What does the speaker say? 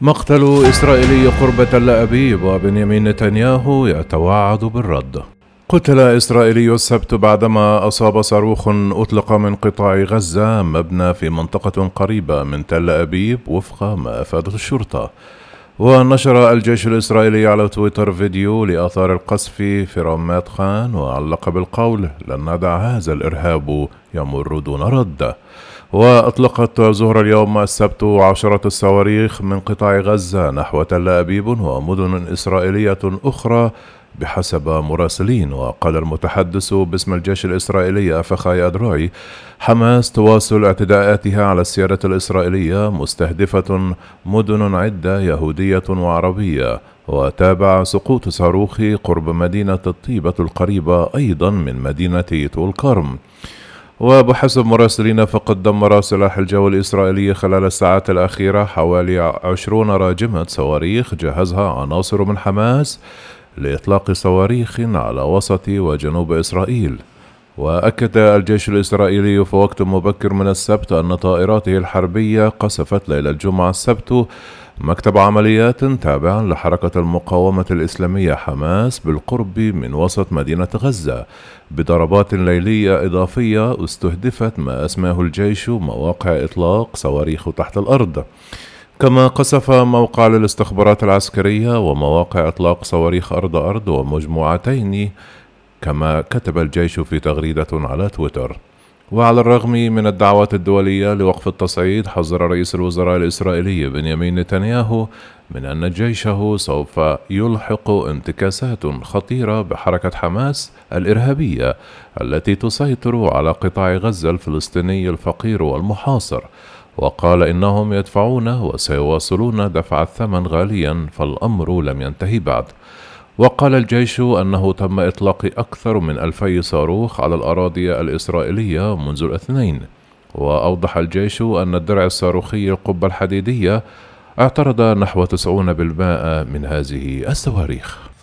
مقتل إسرائيلي قرب تل أبيب وبنيامين نتنياهو يتوعد بالرد. قتل إسرائيلي السبت بعدما أصاب صاروخ أطلق من قطاع غزة مبنى في منطقة قريبة من تل أبيب وفق ما أفادت الشرطة. ونشر الجيش الإسرائيلي على تويتر فيديو لآثار القصف في رامات خان وعلق بالقول لن ندع هذا الإرهاب يمر دون رد وأطلقت ظهر اليوم السبت عشرة الصواريخ من قطاع غزة نحو تل أبيب ومدن إسرائيلية أخرى بحسب مراسلين وقال المتحدث باسم الجيش الإسرائيلي أفخاي أدراي حماس تواصل اعتداءاتها على السيارة الإسرائيلية مستهدفة مدن عدة يهودية وعربية وتابع سقوط صاروخ قرب مدينة الطيبة القريبة أيضا من مدينة طول كرم. وبحسب مراسلين فقد دمر سلاح الجو الإسرائيلي خلال الساعات الأخيرة حوالي عشرون راجمة صواريخ جهزها عناصر من حماس لإطلاق صواريخ على وسط وجنوب إسرائيل. وأكد الجيش الإسرائيلي في وقت مبكر من السبت أن طائراته الحربية قصفت ليلة الجمعة السبت مكتب عمليات تابع لحركة المقاومة الإسلامية حماس بالقرب من وسط مدينة غزة. بضربات ليلية إضافية استهدفت ما أسماه الجيش مواقع إطلاق صواريخ تحت الأرض. كما قصف موقع للاستخبارات العسكرية ومواقع إطلاق صواريخ أرض أرض ومجموعتين كما كتب الجيش في تغريدة على تويتر. وعلى الرغم من الدعوات الدولية لوقف التصعيد حذر رئيس الوزراء الإسرائيلي بنيامين نتنياهو من أن جيشه سوف يلحق انتكاسات خطيرة بحركة حماس الإرهابية التي تسيطر على قطاع غزة الفلسطيني الفقير والمحاصر. وقال إنهم يدفعون وسيواصلون دفع الثمن غاليا فالأمر لم ينتهي بعد. وقال الجيش أنه تم إطلاق أكثر من ألفي صاروخ على الأراضي الإسرائيلية منذ الاثنين. وأوضح الجيش أن الدرع الصاروخي القبة الحديدية اعترض نحو 90% من هذه الصواريخ.